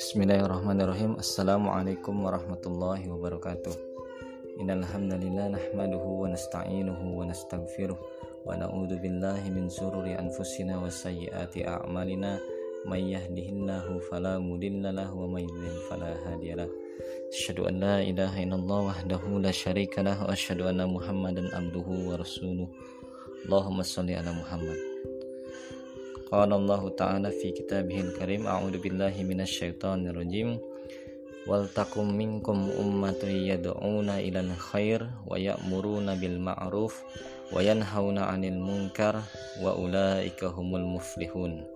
Bismillahirrahmanirrahim. Assalamualaikum warahmatullahi wabarakatuh. Innal hamdalillah nahmaduhu wa nasta'inuhu wa nastaghfiruh wa na'udzu billahi min sururi anfusina wa sayyiati a'malina. May yahdihillahu fala mudhillalah wa may yudhlil fala hadiyalah an la ilaha illallah wahdahu la syarikalah wa anna Muhammadan abduhu wa rasuluh. Allahumma shalli ala Muhammad Qala Allah Ta'ala fi kitabihil karim A'udhu billahi minasyaitonir rajim. Wal takum minkum ummatun yad'una ilal khair wa ya'muruna bil ma'ruf 'anil munkar wa ulaika humul muflihun.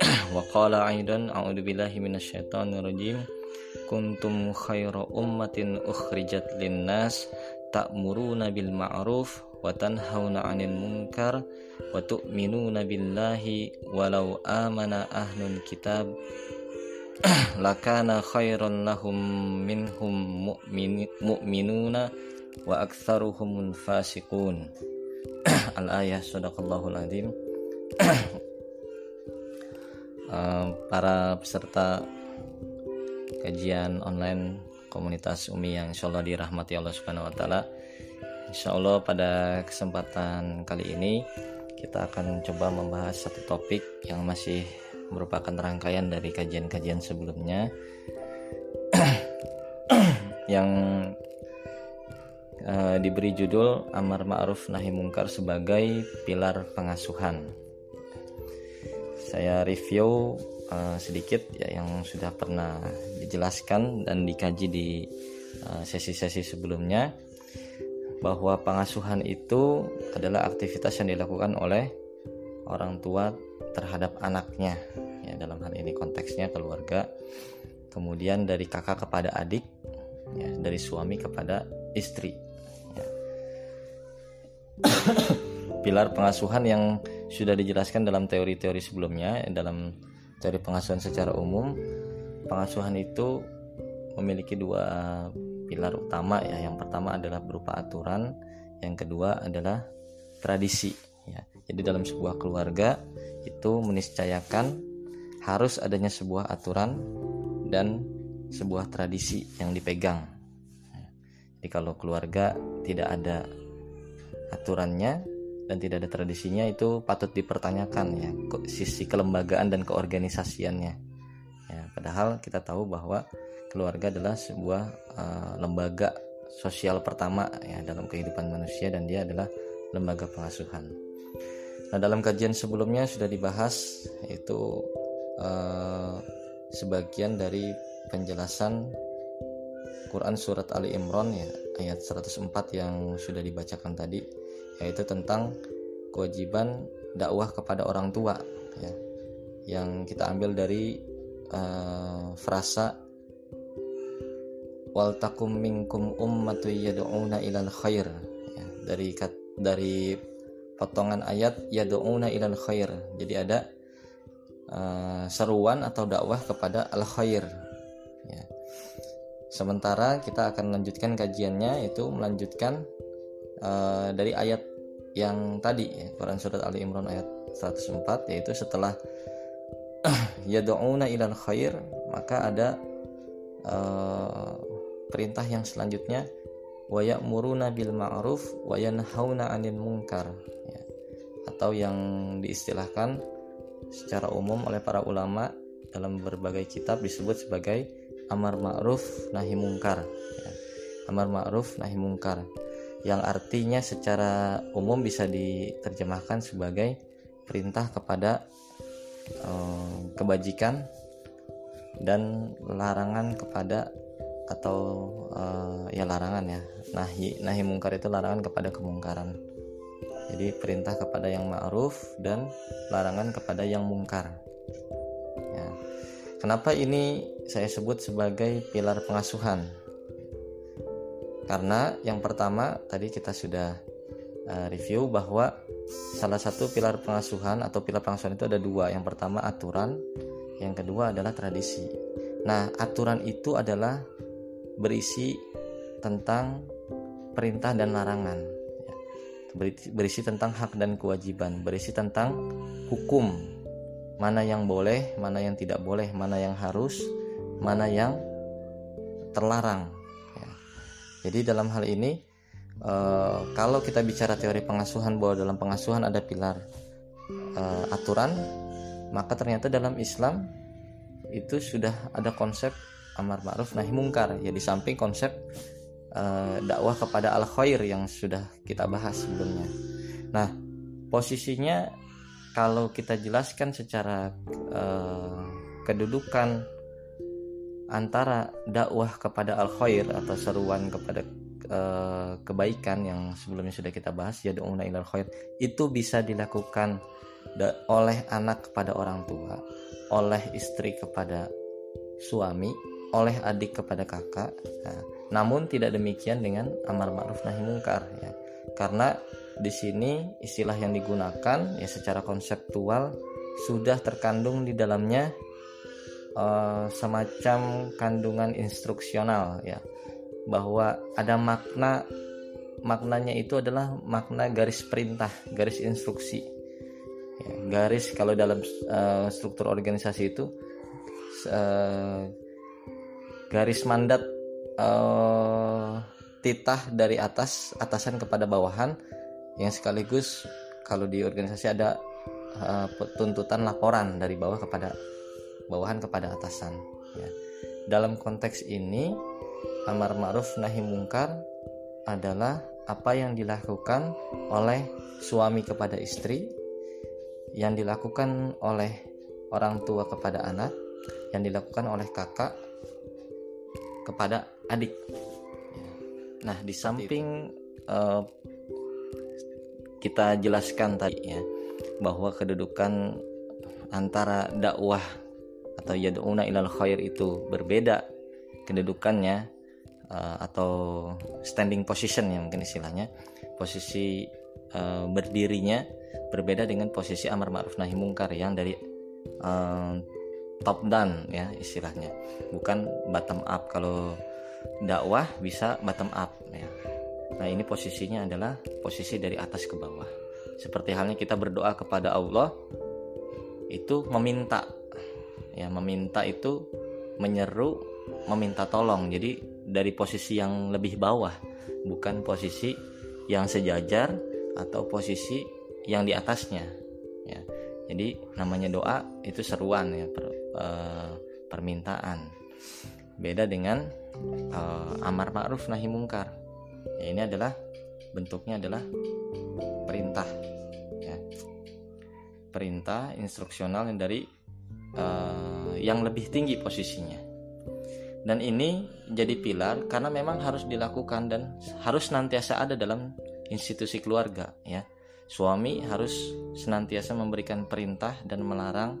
Wa qala aidan a'udzu billahi minasyaitonir rajim. Kuntum khaira ummatin ukhrijat ma'ruf wa tanhauna 'anil munkar wa tu'minuna billahi walau amana ahlul kitab lakana khairan lahum minhum mu'minuna wa aktsaruhum fasiqun. Al ayah sadaqallahul azim. Para peserta kajian online komunitas Umi yang insyaallah dirahmati Allah Subhanahu wa taala Insya Allah pada kesempatan kali ini kita akan coba membahas satu topik yang masih merupakan rangkaian dari kajian-kajian sebelumnya yang uh, diberi judul Amar Ma'ruf Nahi Mungkar sebagai pilar pengasuhan. Saya review uh, sedikit ya yang sudah pernah dijelaskan dan dikaji di eh, sesi-sesi uh, sebelumnya bahwa pengasuhan itu adalah aktivitas yang dilakukan oleh orang tua terhadap anaknya ya dalam hal ini konteksnya keluarga kemudian dari kakak kepada adik ya dari suami kepada istri ya. pilar pengasuhan yang sudah dijelaskan dalam teori-teori sebelumnya dalam teori pengasuhan secara umum pengasuhan itu memiliki dua pilar utama ya. Yang pertama adalah berupa aturan, yang kedua adalah tradisi ya. Jadi dalam sebuah keluarga itu meniscayakan harus adanya sebuah aturan dan sebuah tradisi yang dipegang. Jadi kalau keluarga tidak ada aturannya dan tidak ada tradisinya itu patut dipertanyakan ya sisi kelembagaan dan keorganisasiannya. Ya, padahal kita tahu bahwa keluarga adalah sebuah uh, lembaga sosial pertama ya dalam kehidupan manusia dan dia adalah lembaga pengasuhan. Nah dalam kajian sebelumnya sudah dibahas itu uh, sebagian dari penjelasan Quran surat Ali Imran ya ayat 104 yang sudah dibacakan tadi yaitu tentang kewajiban dakwah kepada orang tua ya yang kita ambil dari uh, frasa wal takum minkum ummatu yad'una ilal khair. Ya, dari dari potongan ayat yad'una ilal khair. Jadi ada uh, seruan atau dakwah kepada al khair. Ya. sementara kita akan melanjutkan kajiannya itu melanjutkan uh, dari ayat yang tadi ya, Quran surat Ali Imran ayat 104 yaitu setelah yad'una ilal khair maka ada uh, perintah yang selanjutnya wa ya'muruna bil ma'ruf wa yanhauna 'anil munkar ya. atau yang diistilahkan secara umum oleh para ulama dalam berbagai kitab disebut sebagai amar ma'ruf nahi mungkar ya. amar ma'ruf nahi mungkar yang artinya secara umum bisa diterjemahkan sebagai perintah kepada um, kebajikan dan larangan kepada atau uh, ya larangan ya. Nahi nahi mungkar itu larangan kepada kemungkaran. Jadi perintah kepada yang ma'ruf dan larangan kepada yang mungkar. Ya. kenapa ini saya sebut sebagai pilar pengasuhan? Karena yang pertama tadi kita sudah uh, review bahwa salah satu pilar pengasuhan atau pilar pengasuhan itu ada dua. Yang pertama aturan yang kedua adalah tradisi. Nah aturan itu adalah berisi tentang perintah dan larangan ya. berisi tentang hak dan kewajiban berisi tentang hukum mana yang boleh, mana yang tidak boleh, mana yang harus, mana yang terlarang. Ya. Jadi dalam hal ini, eh, kalau kita bicara teori pengasuhan bahwa dalam pengasuhan ada pilar eh, aturan, maka ternyata dalam Islam itu sudah ada konsep amar ma'ruf nahi mungkar ya di samping konsep uh, dakwah kepada al khair yang sudah kita bahas sebelumnya. Nah, posisinya kalau kita jelaskan secara uh, kedudukan antara dakwah kepada al khair atau seruan kepada uh, kebaikan yang sebelumnya sudah kita bahas ya doa ilal khair itu bisa dilakukan oleh anak kepada orang tua, oleh istri kepada suami, oleh adik kepada kakak. Nah, namun tidak demikian dengan amar ma'ruf nahi mungkar ya. Karena di sini istilah yang digunakan ya secara konseptual sudah terkandung di dalamnya uh, semacam kandungan instruksional ya bahwa ada makna maknanya itu adalah makna garis perintah garis instruksi ya, garis kalau dalam uh, struktur organisasi itu uh, garis mandat uh, titah dari atas atasan kepada bawahan yang sekaligus kalau di organisasi ada uh, tuntutan laporan dari bawah kepada bawahan kepada atasan ya. dalam konteks ini amar ma'ruf nahi mungkar adalah apa yang dilakukan oleh suami kepada istri yang dilakukan oleh orang tua kepada anak yang dilakukan oleh kakak kepada adik. Nah, di samping uh, kita jelaskan tadi ya bahwa kedudukan antara dakwah atau yad'una ilal khair itu berbeda kedudukannya uh, atau standing position ya mungkin istilahnya posisi uh, berdirinya berbeda dengan posisi amar ma'ruf nahi mungkar yang dari uh, top down ya istilahnya. Bukan bottom up. Kalau dakwah bisa bottom up ya. Nah ini posisinya adalah posisi dari atas ke bawah. Seperti halnya kita berdoa kepada Allah itu meminta. Ya meminta itu menyeru meminta tolong. Jadi dari posisi yang lebih bawah bukan posisi yang sejajar atau posisi yang di atasnya ya. Jadi namanya doa itu seruan ya uh, permintaan. Beda dengan uh, amar ma'ruf nahi mungkar. Ya, ini adalah bentuknya adalah perintah ya. Perintah instruksional yang dari uh, yang lebih tinggi posisinya. Dan ini jadi pilar karena memang harus dilakukan dan harus nantiasa ada dalam institusi keluarga ya. Suami harus senantiasa memberikan perintah dan melarang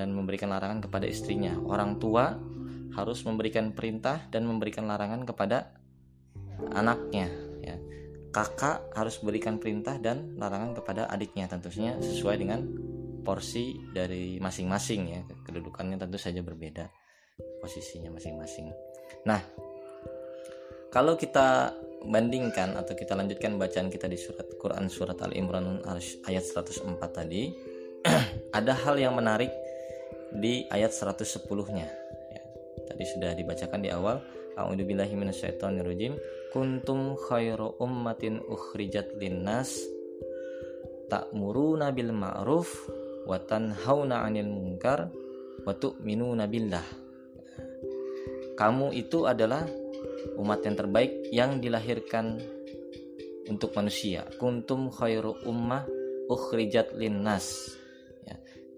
dan memberikan larangan kepada istrinya. Orang tua harus memberikan perintah dan memberikan larangan kepada anaknya. Ya. Kakak harus berikan perintah dan larangan kepada adiknya, tentunya sesuai dengan porsi dari masing-masing ya. Kedudukannya tentu saja berbeda posisinya masing-masing. Nah, kalau kita bandingkan atau kita lanjutkan bacaan kita di surat Quran surat Al Imran ayat 104 tadi, ada hal yang menarik di ayat 110-nya. Ya, tadi sudah dibacakan di awal. A'udzubillahi minasyaitonirrajim. Kuntum khairu ummatin ukhrijat linnas ta'muruna bil ma'ruf wa tanhauna 'anil munkar wa tu'minuna billah. Kamu itu adalah umat yang terbaik yang dilahirkan untuk manusia. Kuntum khairu ummah ukhrijat linnas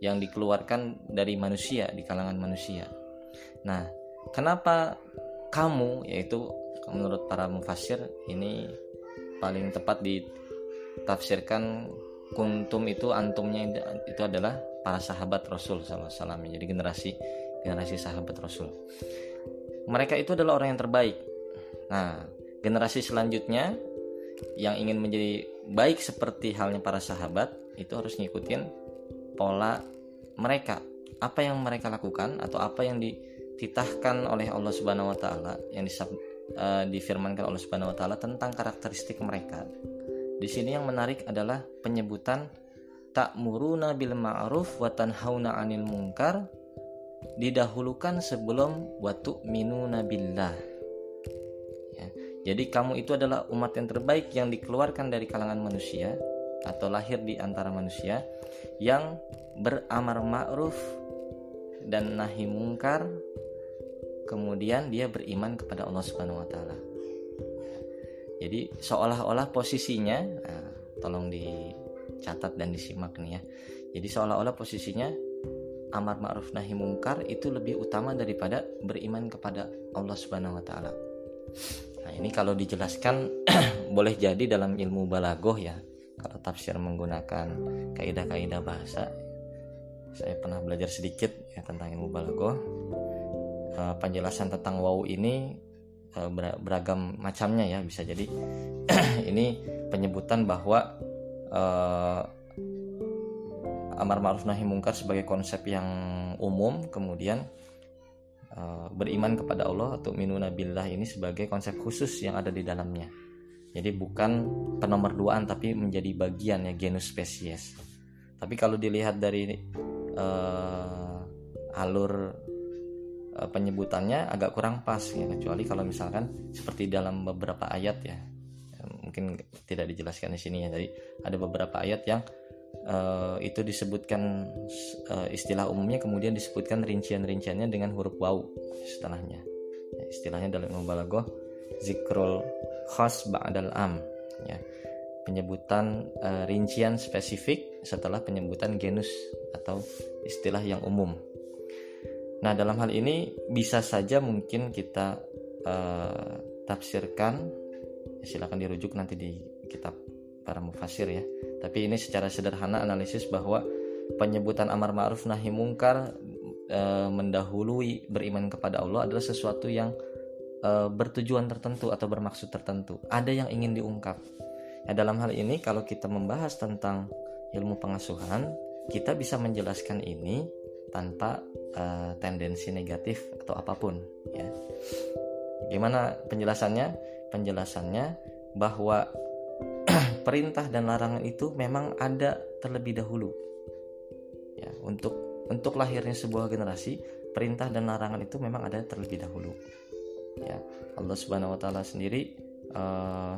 yang dikeluarkan dari manusia di kalangan manusia. Nah, kenapa kamu yaitu menurut para mufasir ini paling tepat ditafsirkan kuntum itu antumnya itu adalah para sahabat Rasul SAW jadi generasi generasi sahabat Rasul mereka itu adalah orang yang terbaik nah generasi selanjutnya yang ingin menjadi baik seperti halnya para sahabat itu harus ngikutin pola mereka apa yang mereka lakukan atau apa yang dititahkan oleh Allah Subhanahu wa taala yang disab, uh, difirmankan Allah Subhanahu wa taala tentang karakteristik mereka. Di sini yang menarik adalah penyebutan ta'muruna bil ma'ruf wa tanhauna 'anil munkar didahulukan sebelum wa tu'minuna billah. Ya, jadi kamu itu adalah umat yang terbaik yang dikeluarkan dari kalangan manusia atau lahir di antara manusia yang beramar ma'ruf dan nahi mungkar kemudian dia beriman kepada Allah Subhanahu wa taala. Jadi seolah-olah posisinya, nah, tolong dicatat dan disimak nih ya. Jadi seolah-olah posisinya amar ma'ruf nahi mungkar itu lebih utama daripada beriman kepada Allah Subhanahu wa taala. Nah, ini kalau dijelaskan boleh jadi dalam ilmu balagoh ya. Kalau tafsir menggunakan kaidah-kaidah bahasa. Saya pernah belajar sedikit ya tentang ilmu balagoh. Uh, penjelasan tentang wow ini Eh, beragam macamnya ya bisa jadi ini penyebutan bahwa uh, amar ma'ruf nahi mungkar sebagai konsep yang umum kemudian uh, beriman kepada Allah atau minuna billah ini sebagai konsep khusus yang ada di dalamnya jadi bukan penomorduaan tapi menjadi bagian ya genus spesies. Tapi kalau dilihat dari uh, alur Eh, penyebutannya agak kurang pas ya. Kecuali kalau misalkan seperti dalam beberapa ayat ya. Mungkin tidak dijelaskan di sini ya. Jadi ada beberapa ayat yang uh, itu disebutkan uh, istilah umumnya kemudian disebutkan rincian-rinciannya dengan huruf waw setelahnya. Ya, istilahnya dalam mubalaghah zikrul khas ba'dal am ya penyebutan uh, rincian spesifik setelah penyebutan genus atau istilah yang umum Nah, dalam hal ini bisa saja mungkin kita uh, tafsirkan ya silakan dirujuk nanti di kitab para mufasir ya. Tapi ini secara sederhana analisis bahwa penyebutan amar ma'ruf nahi mungkar uh, mendahului beriman kepada Allah adalah sesuatu yang uh, bertujuan tertentu atau bermaksud tertentu. Ada yang ingin diungkap. Nah, dalam hal ini kalau kita membahas tentang ilmu pengasuhan, kita bisa menjelaskan ini tanpa uh, tendensi negatif atau apa pun ya. Gimana penjelasannya? Penjelasannya bahwa perintah dan larangan itu memang ada terlebih dahulu. Ya, untuk untuk lahirnya sebuah generasi, perintah dan larangan itu memang ada terlebih dahulu. Ya, Allah Subhanahu wa taala sendiri uh,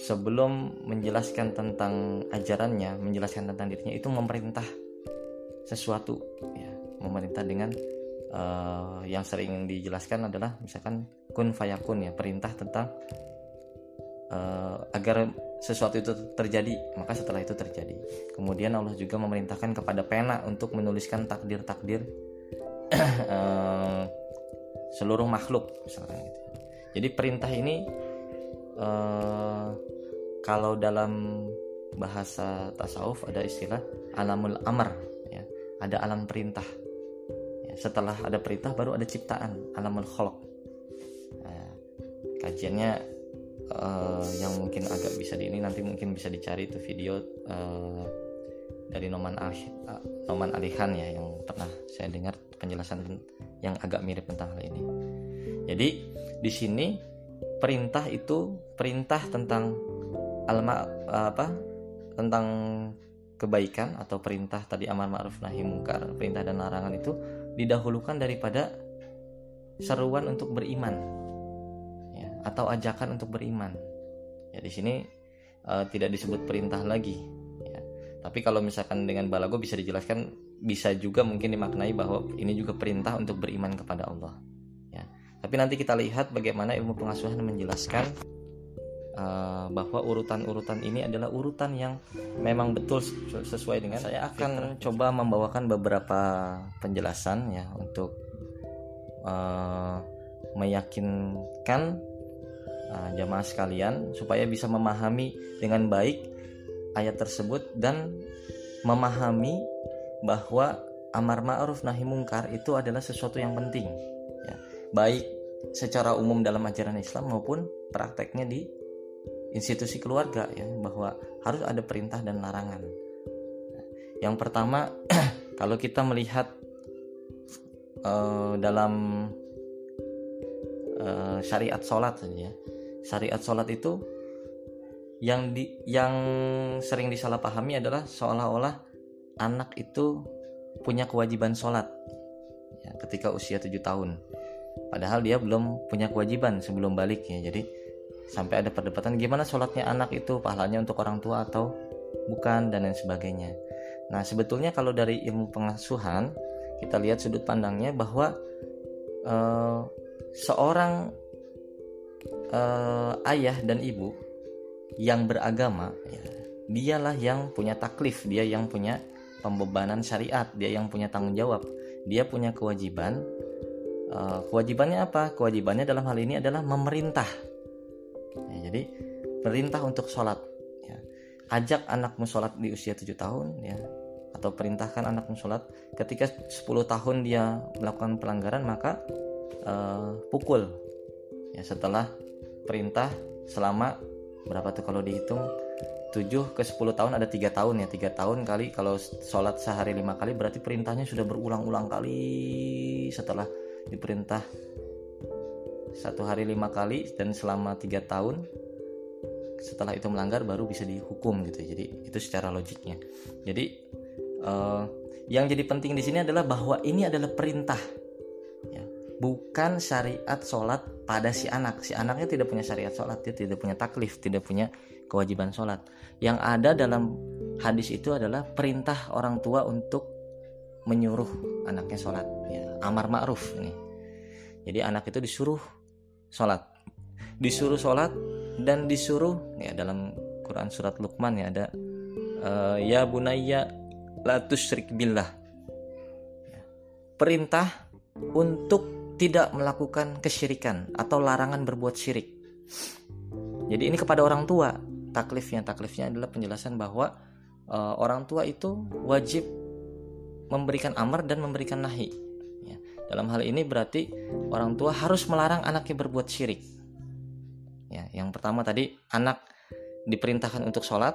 sebelum menjelaskan tentang ajarannya, menjelaskan tentang dirinya itu memerintah sesuatu ya. Memerintah dengan uh, yang sering dijelaskan adalah misalkan kun fayakun ya perintah tentang uh, agar sesuatu itu terjadi maka setelah itu terjadi. Kemudian Allah juga memerintahkan kepada pena untuk menuliskan takdir-takdir seluruh makhluk misalkan gitu. Jadi perintah ini uh, kalau dalam bahasa tasawuf ada istilah alamul amr ada alam perintah. Ya, setelah ada perintah baru ada ciptaan alamul kholok nah, kajiannya uh, yang mungkin agak bisa di ini nanti mungkin bisa dicari itu video uh, dari Noman Noman Alihan ya yang pernah saya dengar penjelasan yang agak mirip tentang hal ini jadi di sini perintah itu perintah tentang alma apa tentang kebaikan atau perintah tadi amar ma'ruf nahi mungkar, perintah dan larangan itu didahulukan daripada seruan untuk beriman. Ya, atau ajakan untuk beriman. Ya di sini uh, tidak disebut perintah lagi, ya. Tapi kalau misalkan dengan balago bisa dijelaskan bisa juga mungkin dimaknai bahwa ini juga perintah untuk beriman kepada Allah. Ya. Tapi nanti kita lihat bagaimana ilmu pengasuhan menjelaskan uh, bahwa urutan-urutan ini adalah urutan yang memang betul sesuai dengan saya akan coba membawakan beberapa penjelasan ya untuk uh, meyakinkan uh, jamaah sekalian supaya bisa memahami dengan baik ayat tersebut dan memahami bahwa amar ma'ruf nahi mungkar itu adalah sesuatu yang penting ya baik secara umum dalam ajaran Islam maupun prakteknya di institusi keluarga ya bahwa harus ada perintah dan larangan. Yang pertama kalau kita melihat uh, dalam uh, syariat sholat ya, syariat sholat itu yang di yang sering disalahpahami adalah seolah-olah anak itu punya kewajiban sholat ya, ketika usia tujuh tahun. Padahal dia belum punya kewajiban sebelum balik ya. Jadi sampai ada perdebatan gimana sholatnya anak itu pahalanya untuk orang tua atau bukan dan lain sebagainya. Nah sebetulnya kalau dari ilmu pengasuhan kita lihat sudut pandangnya bahwa uh, seorang uh, ayah dan ibu yang beragama ya, dialah yang punya taklif dia yang punya pembebanan syariat. Dia yang punya tanggung jawab. Dia punya kewajiban. Uh, kewajibannya apa? Kewajibannya dalam hal ini adalah memerintah. Ya, jadi perintah untuk sholat ya. ajak anakmu sholat di usia 7 tahun ya. Atau perintahkan anakmu sholat. Ketika 10 tahun dia melakukan pelanggaran maka uh, pukul. Ya setelah perintah selama berapa tuh kalau dihitung 7 ke 10 tahun ada tiga tahun ya tiga tahun kali. Kalau sholat sehari lima kali berarti perintahnya sudah berulang-ulang kali setelah diperintah. Satu hari lima kali dan selama tiga tahun setelah itu melanggar baru bisa dihukum gitu. Jadi itu secara logiknya. Jadi uh, yang jadi penting di sini adalah bahwa ini adalah perintah ya. Bukan syariat sholat pada si anak si anaknya tidak punya syariat sholat dia tidak punya taklif tidak punya kewajiban sholat. Yang ada dalam hadis itu adalah perintah orang tua untuk menyuruh anaknya sholat. Ya, amar ma'ruf ini. Jadi anak itu disuruh sholat, disuruh sholat dan disuruh ya dalam Quran surat Luqman ya ada uh, ya bunayya la tusyrik billah. Ya. Perintah untuk tidak melakukan kesyirikan atau larangan berbuat syirik. Jadi ini kepada orang tua taklifnya taklifnya adalah penjelasan bahwa uh, orang tua itu wajib memberikan amar dan memberikan nahi ya. dalam hal ini berarti orang tua harus melarang anaknya berbuat syirik ya yang pertama tadi anak diperintahkan untuk sholat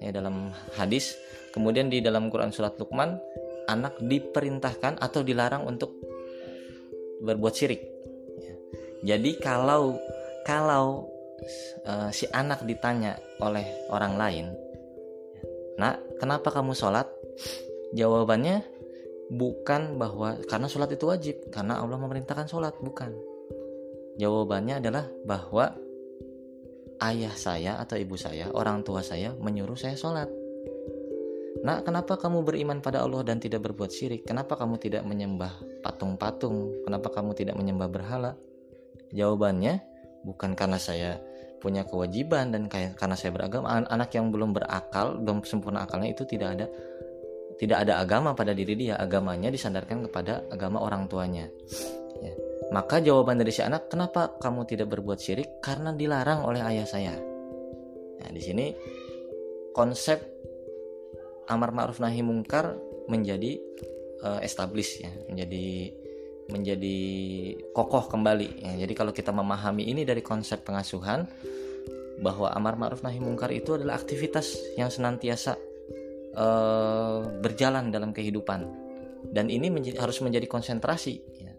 ya dalam hadis kemudian di dalam Quran surat Luqman anak diperintahkan atau dilarang untuk berbuat syirik ya. jadi kalau kalau uh, si anak ditanya oleh orang lain, "Nak, kenapa kamu sholat?" Jawabannya bukan bahwa karena sholat itu wajib, karena Allah memerintahkan sholat, bukan. Jawabannya adalah bahwa ayah saya atau ibu saya, orang tua saya menyuruh saya sholat. Nak, kenapa kamu beriman pada Allah dan tidak berbuat syirik? Kenapa kamu tidak menyembah patung-patung? Kenapa kamu tidak menyembah berhala? Jawabannya bukan karena saya punya kewajiban dan karena saya beragama anak yang belum berakal belum sempurna akalnya itu tidak ada tidak ada agama pada diri dia agamanya disandarkan kepada agama orang tuanya ya. maka jawaban dari si anak kenapa kamu tidak berbuat syirik karena dilarang oleh ayah saya nah di sini konsep amar ma'ruf nahi mungkar menjadi uh, established ya menjadi menjadi kokoh kembali. Ya, jadi kalau kita memahami ini dari konsep pengasuhan bahwa amar ma'ruf nahi mungkar itu adalah aktivitas yang senantiasa uh, berjalan dalam kehidupan dan ini menjadi, harus menjadi konsentrasi ya.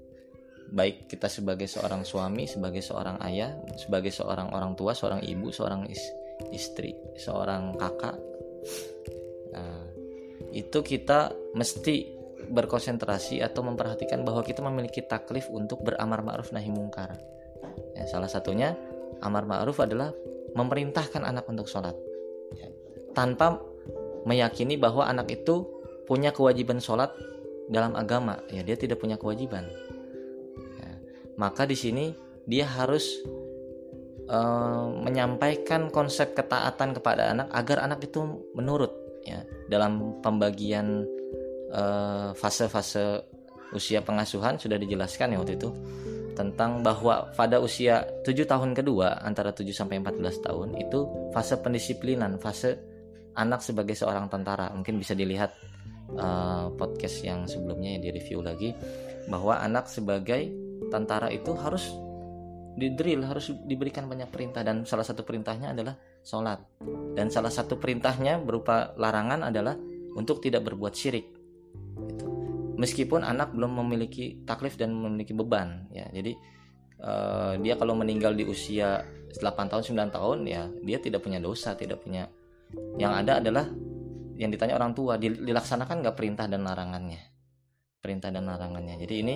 baik kita sebagai seorang suami sebagai seorang ayah sebagai seorang orang tua seorang ibu seorang is, istri seorang kakak nah, itu kita mesti berkonsentrasi atau memperhatikan bahwa kita memiliki taklif untuk beramar ma'ruf nahi mungkar. Ya, salah satunya amar ma'ruf adalah memerintahkan anak untuk sholat. Ya, tanpa meyakini bahwa anak itu punya kewajiban sholat dalam agama. Ya dia tidak punya kewajiban. Ya, maka di sini dia harus uh, menyampaikan konsep ketaatan kepada anak agar anak itu menurut ya dalam pembagian Eh, fase-fase usia pengasuhan sudah dijelaskan ya waktu itu tentang bahwa pada usia 7 tahun kedua antara 7 sampai 14 tahun itu fase pendisiplinan, fase anak sebagai seorang tentara. Mungkin bisa dilihat uh, podcast yang sebelumnya yang direview lagi bahwa anak sebagai tentara itu harus di drill harus diberikan banyak perintah dan salah satu perintahnya adalah sholat. Dan salah satu perintahnya berupa larangan adalah untuk tidak berbuat syirik. Itu meskipun anak belum memiliki taklif dan memiliki beban ya. Jadi uh, dia kalau meninggal di usia 8 tahun 9 tahun ya dia tidak punya dosa tidak punya. Yang ada adalah yang ditanya orang tua dilaksanakan nggak perintah dan larangannya? Perintah dan larangannya. Jadi ini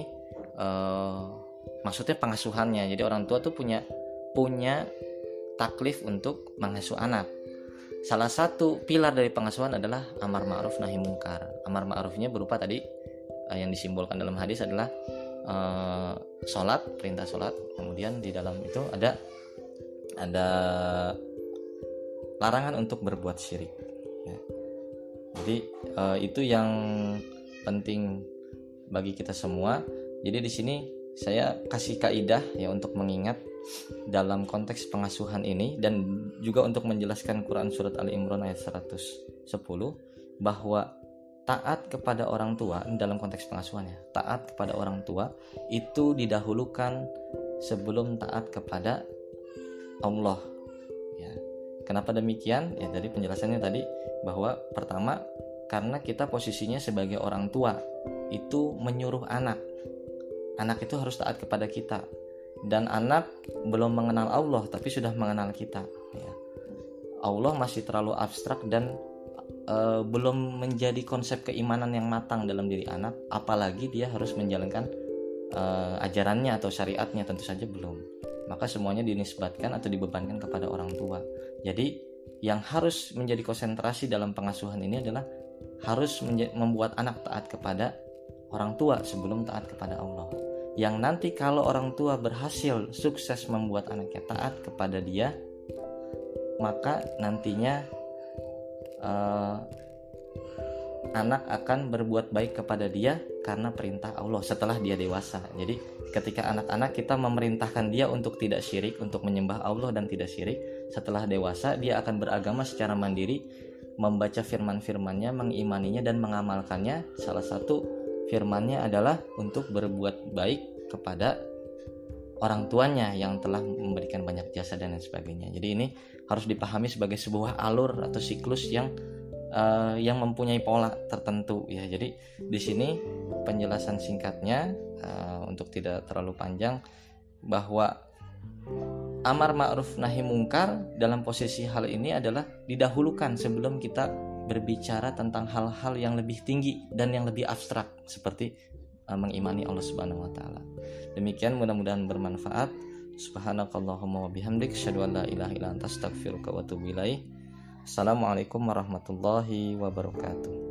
uh, maksudnya pengasuhannya. Jadi orang tua tuh punya punya taklif untuk mengasuh anak. Salah satu pilar dari pengasuhan adalah amar ma'ruf nahi mungkar. Amar ma'rufnya berupa tadi uh, yang disimbolkan dalam hadis adalah uh, sholat perintah sholat. Kemudian di dalam itu ada ada larangan untuk berbuat syirik. Ya. jadi uh, itu yang penting bagi kita semua. Jadi di sini saya kasih kaidah ya untuk mengingat dalam konteks pengasuhan ini dan juga untuk menjelaskan Quran surat Ali Imran ayat 110 bahwa taat kepada orang tua dalam konteks pengasuhannya taat kepada orang tua itu didahulukan sebelum taat kepada Allah. Ya. Kenapa demikian? Ya dari penjelasannya tadi bahwa pertama karena kita posisinya sebagai orang tua itu menyuruh anak. Anak itu harus taat kepada kita dan anak belum mengenal Allah tapi sudah mengenal kita ya. Allah masih terlalu abstrak dan uh, belum menjadi konsep keimanan yang matang dalam diri anak apalagi dia harus menjalankan uh, ajarannya atau syariatnya tentu saja belum. Maka semuanya dinisbatkan atau dibebankan kepada orang tua. Jadi yang harus menjadi konsentrasi dalam pengasuhan ini adalah harus membuat anak taat kepada orang tua sebelum taat kepada Allah yang nanti kalau orang tua berhasil sukses membuat anaknya taat kepada dia maka nantinya uh, anak akan berbuat baik kepada dia karena perintah Allah setelah dia dewasa. Jadi ketika anak-anak kita memerintahkan dia untuk tidak syirik, untuk menyembah Allah dan tidak syirik, setelah dewasa dia akan beragama secara mandiri, membaca firman-firmannya, mengimaninya dan mengamalkannya. Salah satu firmannya adalah untuk berbuat baik kepada orang tuanya yang telah memberikan banyak jasa dan lain sebagainya. Jadi ini harus dipahami sebagai sebuah alur atau siklus yang uh, yang mempunyai pola tertentu ya. Jadi di sini penjelasan singkatnya uh, untuk tidak terlalu panjang bahwa amar ma'ruf nahi mungkar dalam posisi hal ini adalah didahulukan sebelum kita berbicara tentang hal-hal yang lebih tinggi dan yang lebih abstrak seperti uh, mengimani Allah Subhanahu wa taala. Demikian mudah-mudahan bermanfaat. Subhanakallahumma wa bihamdik asyhadu an la ilaha illa anta astaghfiruka wa atubu ilaik. Assalamualaikum warahmatullahi wabarakatuh.